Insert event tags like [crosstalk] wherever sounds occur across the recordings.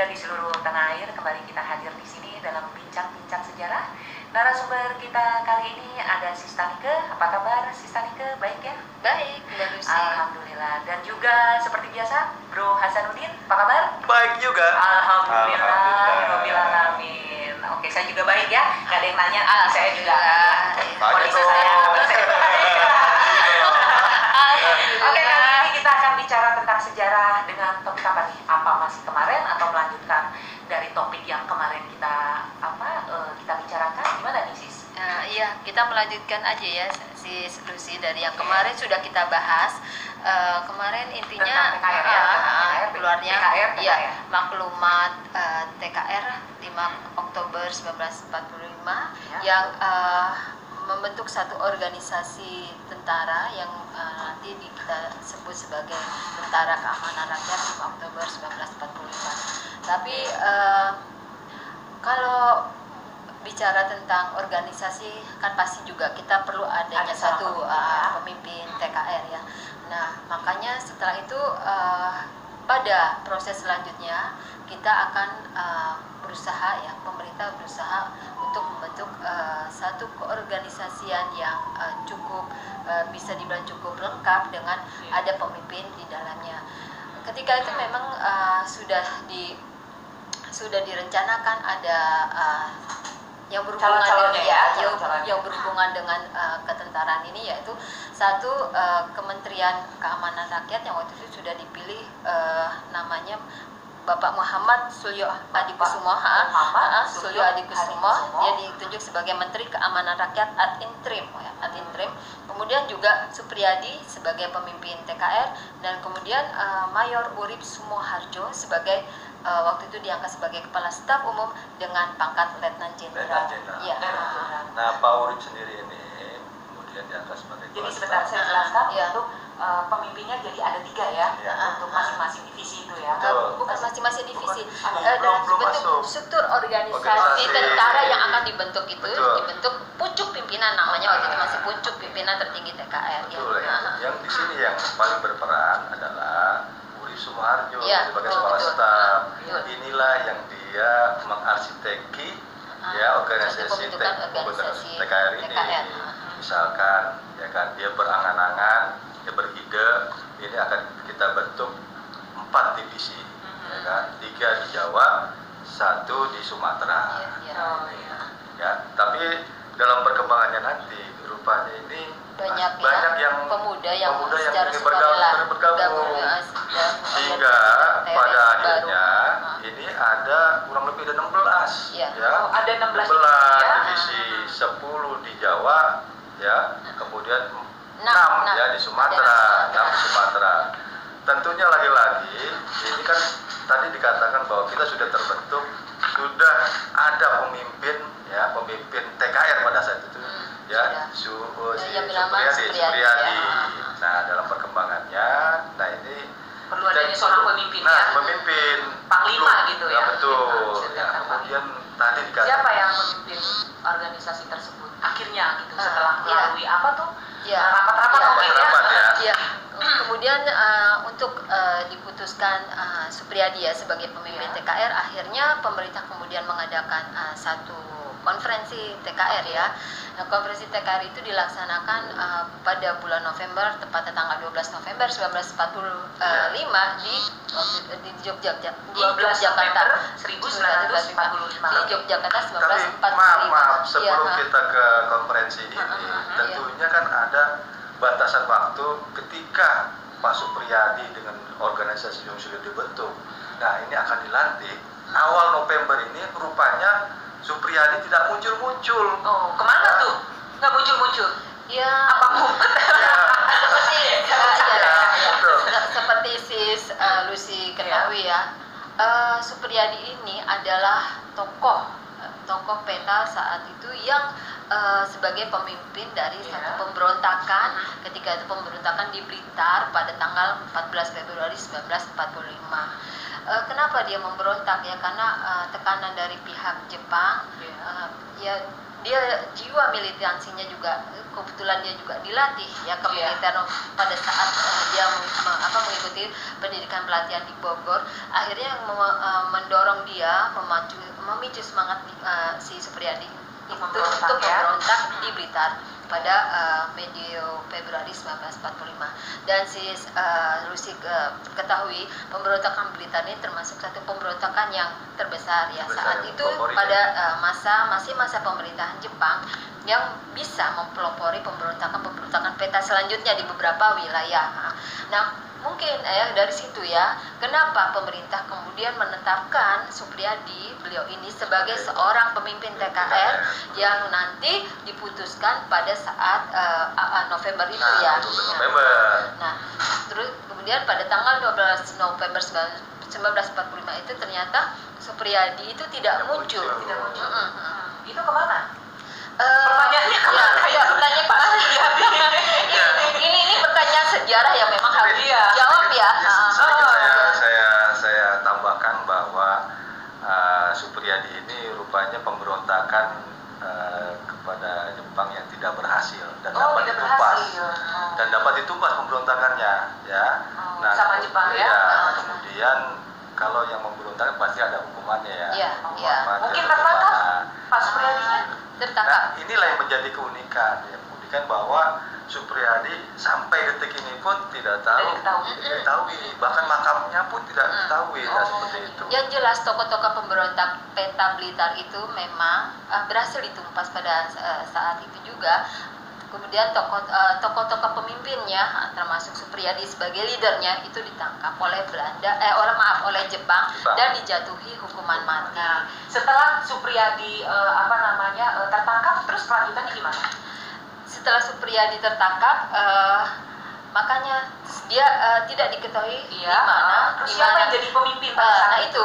muda di seluruh tanah air kembali kita hadir di sini dalam bincang-bincang sejarah. Narasumber kita kali ini ada Sistanike. Apa kabar Sistanike? Baik ya? Baik, Alhamdulillah. Dan juga seperti biasa, Bro Hasanuddin, apa kabar? Baik juga. Alhamdulillah. Alhamdulillah. Oke, saya juga baik ya. Gak ada yang nanya, ah, saya juga. Kondisi saya melanjutkan aja ya si Lucy dari yang kemarin sudah kita bahas. Eh, kemarin intinya Tentang TKR ya, ah, keluarnya TKR, ya TKR. maklumat eh, TKR 5 Oktober 1945 Ya. yang eh, membentuk satu organisasi tentara yang eh, nanti kita sebut sebagai Tentara Keamanan Rakyat 5 Oktober 1945. Tapi eh, kalau bicara tentang organisasi kan pasti juga kita perlu adanya Ada satu pemimpin, uh, pemimpin TKR ya. Nah makanya setelah itu uh, pada proses selanjutnya kita akan uh, berusaha ya pemerintah berusaha untuk membentuk uh, satu keorganisasian yang uh, cukup uh, bisa dibilang cukup lengkap dengan Iya. ada pemimpin di dalamnya. Ketika itu memang uh, sudah di sudah direncanakan ada uh, yang berhubungan Calon-calonnya dengan ya, yang, calon-calonnya. yang berhubungan dengan uh, ketentaraan ini yaitu satu uh, Kementerian Keamanan Rakyat yang waktu itu sudah dipilih uh, namanya Bapak Muhammad Sulyo Adikusumo, ha, Sulyo Adikusumo. dia ditunjuk sebagai Menteri Keamanan Rakyat ad interim, ya, ad interim. Kemudian juga Supriyadi sebagai pemimpin TKR dan kemudian uh, Mayor Urip Sumoharjo sebagai uh, waktu itu diangkat sebagai Kepala Staf Umum dengan pangkat Letnan Jenderal. Letnan Jenderal. Iya. Letnan Jenderal. Nah, Pak Urip sendiri ini kemudian diangkat sebagai Jadi kepala sebentar staf. saya jelaskan Iya. untuk eh, pemimpinnya jadi ada tiga ya Iya. untuk masing-masing divisi itu ya. Betul. Uh, bukan masing-masing divisi Bukan. Eh, Belum- dalam belum bentuk masuk. struktur organisasi, Organisasi. tentara yang akan dibentuk itu Betul. dibentuk pucuk pimpinan namanya waktu itu masih pucuk pimpinan tertinggi TKR Betul ya. ya. Yang di sini yang paling berperan adalah Uri Sumoharjo Iya, sebagai kepala staf. Betul. Inilah yang dia mengarsiteki Ah, ya organisasi TKR ini. TKR. Misalkan ya kan dia berangan-angan, dia beride, ini akan kita bentuk empat divisi, ya kan? Tiga di Jawa, satu di Sumatera. Iya, iya. Oh, iya. Ya, tapi dalam perkembangannya nanti rupanya ini banyak, banyak ya, yang pemuda yang pemuda yang secara ingin sukarela bergabung, bergabung. gabung, ya, dan sehingga pada akhirnya baru. ini ada kurang lebih ada 16 Iya. ya. Oh, ada 16 16 divisi ya. divisi 10 di Jawa ya, kemudian 6 Enam, enam. ya di Sumatera, Ada 6 di Sumatera. Tentunya lagi-lagi ini kan tadi dikatakan bahwa kita sudah terbentuk, sudah ada pemimpin ya, pemimpin TKR pada saat itu Hmm, ya. Su, Ya, si bernama Supriyadi, ya. Nah, dalam perkembangannya, nah ini Perlu adanya seorang pemimpin nah, ya. pemimpin Panglima gitu Ya, ya. betul. Ya, kemudian tadi dikatakan Siapa yang memimpin organisasi tersebut? Akhirnya gitu Ah, setelah iya. melalui apa tuh? Ya. Rapat-rapat Ya. mungkin ya. Rapat ya. Ya, kemudian eh, untuk eh, diputuskan eh, Supriyadi ya sebagai pemimpin Ya. TKR, akhirnya pemerintah kemudian mengadakan eh, satu konferensi TKR ya. Nah, konferensi TKR itu dilaksanakan eh, pada bulan November, tepatnya tanggal 12 November 1945 di di Yogyakarta. Di 12 Yogyakarta. November 1945. Di Yogyakarta Tapi 1945. maaf, maaf sebelum Iya, kita ke konferensi ini, ah, ah, tentunya kan ada batasan waktu ketika Pak Supriyadi dengan organisasi yang sudah dibentuk. Nah, ini akan dilantik awal November ini rupanya Supriyadi tidak muncul-muncul. Oh, ke mana tuh? Nggak muncul-muncul. Ya, Apa ngumpet? [laughs] Ya, seperti Ya, ya, ya, ya, ya. seperti sis eh, Lucy ketahui ya eh, Supriyadi ini adalah tokoh tokoh peta saat itu yang eh, sebagai pemimpin dari Ya. satu pemberontakan ketika itu pemberontakan di Blitar pada tanggal 14 Februari 1945 Eh, kenapa dia memberontak ya karena eh, tekanan dari pihak Jepang Iya. eh, ya dia jiwa militansinya juga kebetulan dia juga dilatih ya ke Iya. militer pada saat pendidikan pelatihan di Bogor akhirnya yang mem- eh, mendorong dia memacu memicu semangat eh, si Supriyadi itu Memberontak, untuk ya. memberontak di Blitar pada eh, medio Februari 1945 dan si eh, Lucy eh, ketahui pemberontakan Blitar ini termasuk satu pemberontakan yang terbesar ya Besar, saat itu favorit, pada ya. eh, masa masih masa pemerintahan Jepang yang bisa mempelopori pemberontakan-pemberontakan peta selanjutnya di beberapa wilayah. Nah, mungkin ya dari situ ya, kenapa pemerintah kemudian menetapkan Supriyadi beliau ini sebagai seorang pemimpin TKR yang nanti diputuskan pada saat eh, ah, November itu Nah, ya. Nah, November. Nah, terus kemudian pada tanggal 12 November 1945 itu ternyata Supriyadi itu tidak Tidak muncul. muncul. Tidak muncul. Mm, mm, mm. Hmm, Itu ke mana? Eh, Pertanyaannya ya, ke mana? ya, pertanyaan Pak Supriyadi. [laughs] sejarah yang memang harus Iya. dijawab ya. Yes, Ah, sedikit Oh, saya, iya. saya saya tambahkan bahwa uh, Supriyadi ini rupanya pemberontakan uh, kepada Jepang yang tidak berhasil dan Oh, dapat ditumpas berhasil. Dan dapat ditumpas pemberontakannya ya. Oh, sama kemu- Jepang ya? iya, Oh. kemudian kalau yang memberontak pasti ada hukumannya ya. Iya, iya. Mungkin tertangkap. Pak Supriyadinya? tertangkap. Nah, inilah yang menjadi keunikan ya, keunikan bahwa Supriyadi sampai detik ini pun tidak tahu, Tidak diketahui. bahkan makamnya pun tidak Hmm. diketahui, nah, Oh. seperti itu. Yang jelas tokoh-tokoh pemberontak peta Blitar itu memang eh, berhasil ditumpas pada eh, saat itu juga. Kemudian eh, tokoh-tokoh pemimpinnya termasuk Supriyadi sebagai leadernya itu ditangkap oleh Belanda eh oleh maaf oleh Jepang Jepang. dan dijatuhi hukuman mati. Nah, setelah Supriyadi eh, apa namanya eh, tertangkap, terus kelanjutannya gimana? Setelah Supriyadi tertangkap eh, makanya dia eh, tidak diketahui di Iya. mana Terus di siapa yang jadi pemimpin? Saat nah itu.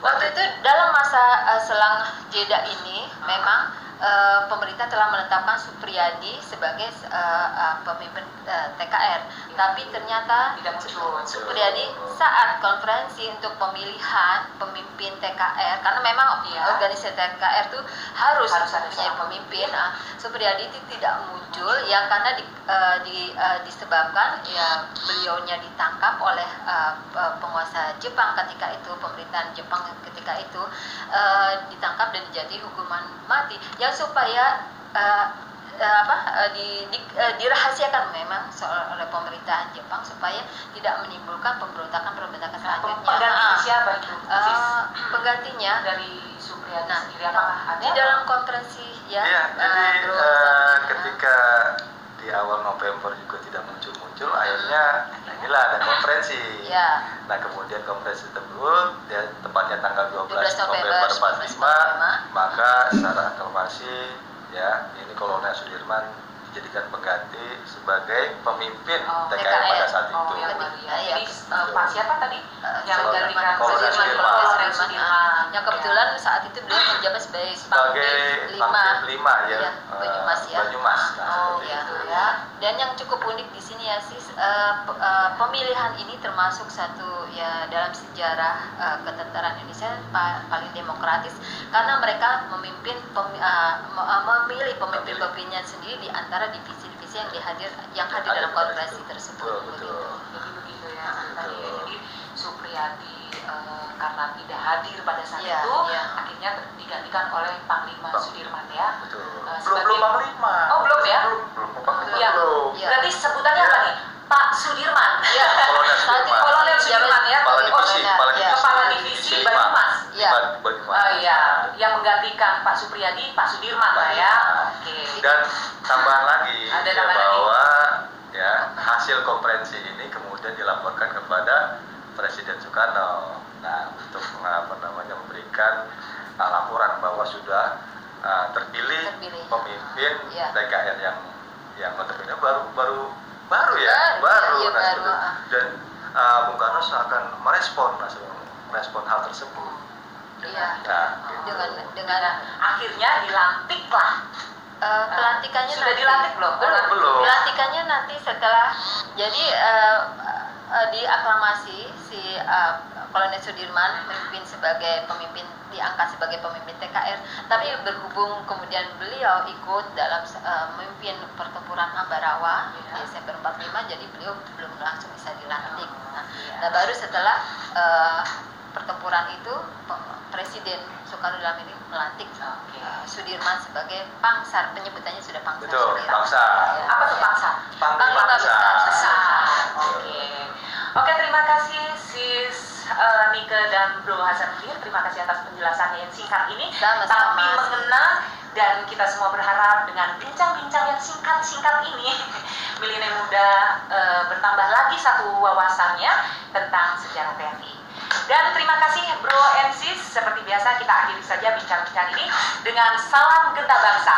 Waktu itu dalam masa eh, selang jeda ini memang eh, pemerintah telah menetapkan Supriyadi sebagai eh, eh, pemimpin TKR tapi ternyata Tidak muncul. Supriyadi saat konferensi untuk pemilihan pemimpin TKR karena memang Iya. organisasi TKR itu harus, Harus seorang pemimpin ah, Supriyadi itu tidak muncul ya karena di, di- disebabkan ya beliaunya ditangkap oleh eh, pe- penguasa Jepang ketika itu pemerintahan Jepang ketika itu ditangkap dan dijatuhi hukuman mati yang supaya eh, eh, apa eh, di, di- eh, dirahasiakan memang soal oleh pemerintahan Jepang supaya tidak menimbulkan pemberontakan-pemberontakan Nah, selanjutnya. penggantinya Ah, siapa itu? Sis? penggantinya dari Supriyadi Nah, sendiri apakah ada? di dalam konferensi ya, Iya, eh, jadi Bro Sabina. ketika di awal November juga tidak muncul-muncul, akhirnya inilah ada konferensi. ya Nah kemudian konferensi tersebut, ya, tepatnya tanggal 12, 12 November November 45, 1945, maka secara aklamasi ya ini Kolonel Sudirman dijadikan pengganti sebagai pemimpin Oh, TKR. pada saat Oh, itu. yang ya. Iya, Jadi eh, Pak siapa tadi? Eh, yang menggantikan Kolonel Sudirman, ah, yang kebetulan saat itu beliau menjabat sebagai Sebagai lima lima ya, Iya, eh, Banyumas ya. Banyumas. Nah, Oh ya, itu. ya. Dan yang cukup unik di sini ya sis, eh, pe- eh, pemilihan ini termasuk satu ya dalam sejarah eh, ketentaraan Indonesia pa- paling demokratis karena mereka memimpin pem- eh, me- eh, memilih pemimpin-pemimpinnya sendiri di antara divisi-divisi yang dihadir yang hadir dalam konferensi tersebut. Betul, begitu. betul. Jadi begitu ya tadi ya. Betul. Jadi Supriyadi eh, karena tidak hadir pada saat Iya, itu iya. akhirnya digantikan oleh Panglima. Sudirman ya. Betul. Eh, belum sebagai- belum panglima. Oh, belum ya? Supriyadi, Pak Sudirman lah ya. Oke. Dan tambahan lagi Ada ya, tambahan lagi. bahwa ya hasil konferensi ini kemudian dilaporkan kepada Presiden Soekarno. Nah, untuk apa namanya memberikan uh, laporan bahwa sudah uh, terpilih, Terpilih. pemimpin Iya. TKR yang yang notabene baru baru baru ya, Baru, baru, iya, nah, baru, ah. dan uh, Bung Karno akan merespon nah, merespon hal tersebut. Iya. Nah, Dengan dengan Nah, akhirnya dilantik lah. Eh, pelantikannya Sudah nanti. dilantik belum? Belum. Belum. Pelantikannya nanti setelah jadi eh, eh, diaklamasi si eh, Kolonel Sudirman memimpin sebagai pemimpin diangkat sebagai pemimpin TKR tapi berhubung kemudian beliau ikut dalam eh, memimpin pertempuran Ambarawa di Iya. Desember 45 jadi beliau belum langsung bisa dilantik. Nah, Iya. nah, baru setelah eh, pertempuran itu Presiden Soekarno dalam ini melantik Oke. uh, Sudirman sebagai pangsar penyebutannya sudah pangsar Betul, Sudirman. bangsa. Ya. Apa tuh? Panglima besar. Besar. Oke. Oke, terima kasih Sis eh, Nike dan Bro Hasan Fir. Terima kasih atas penjelasannya yang singkat ini. Sama-sama. Tapi mengena dan kita semua berharap dengan bincang-bincang yang singkat-singkat ini [laughs] milenial muda eh, bertambah lagi satu wawasannya tentang sejarah TNI. Dan terima kasih Bro and Sis. Seperti biasa kita akhiri saja bincang-bincang ini dengan salam genta bangsa.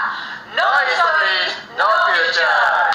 No, history, no future.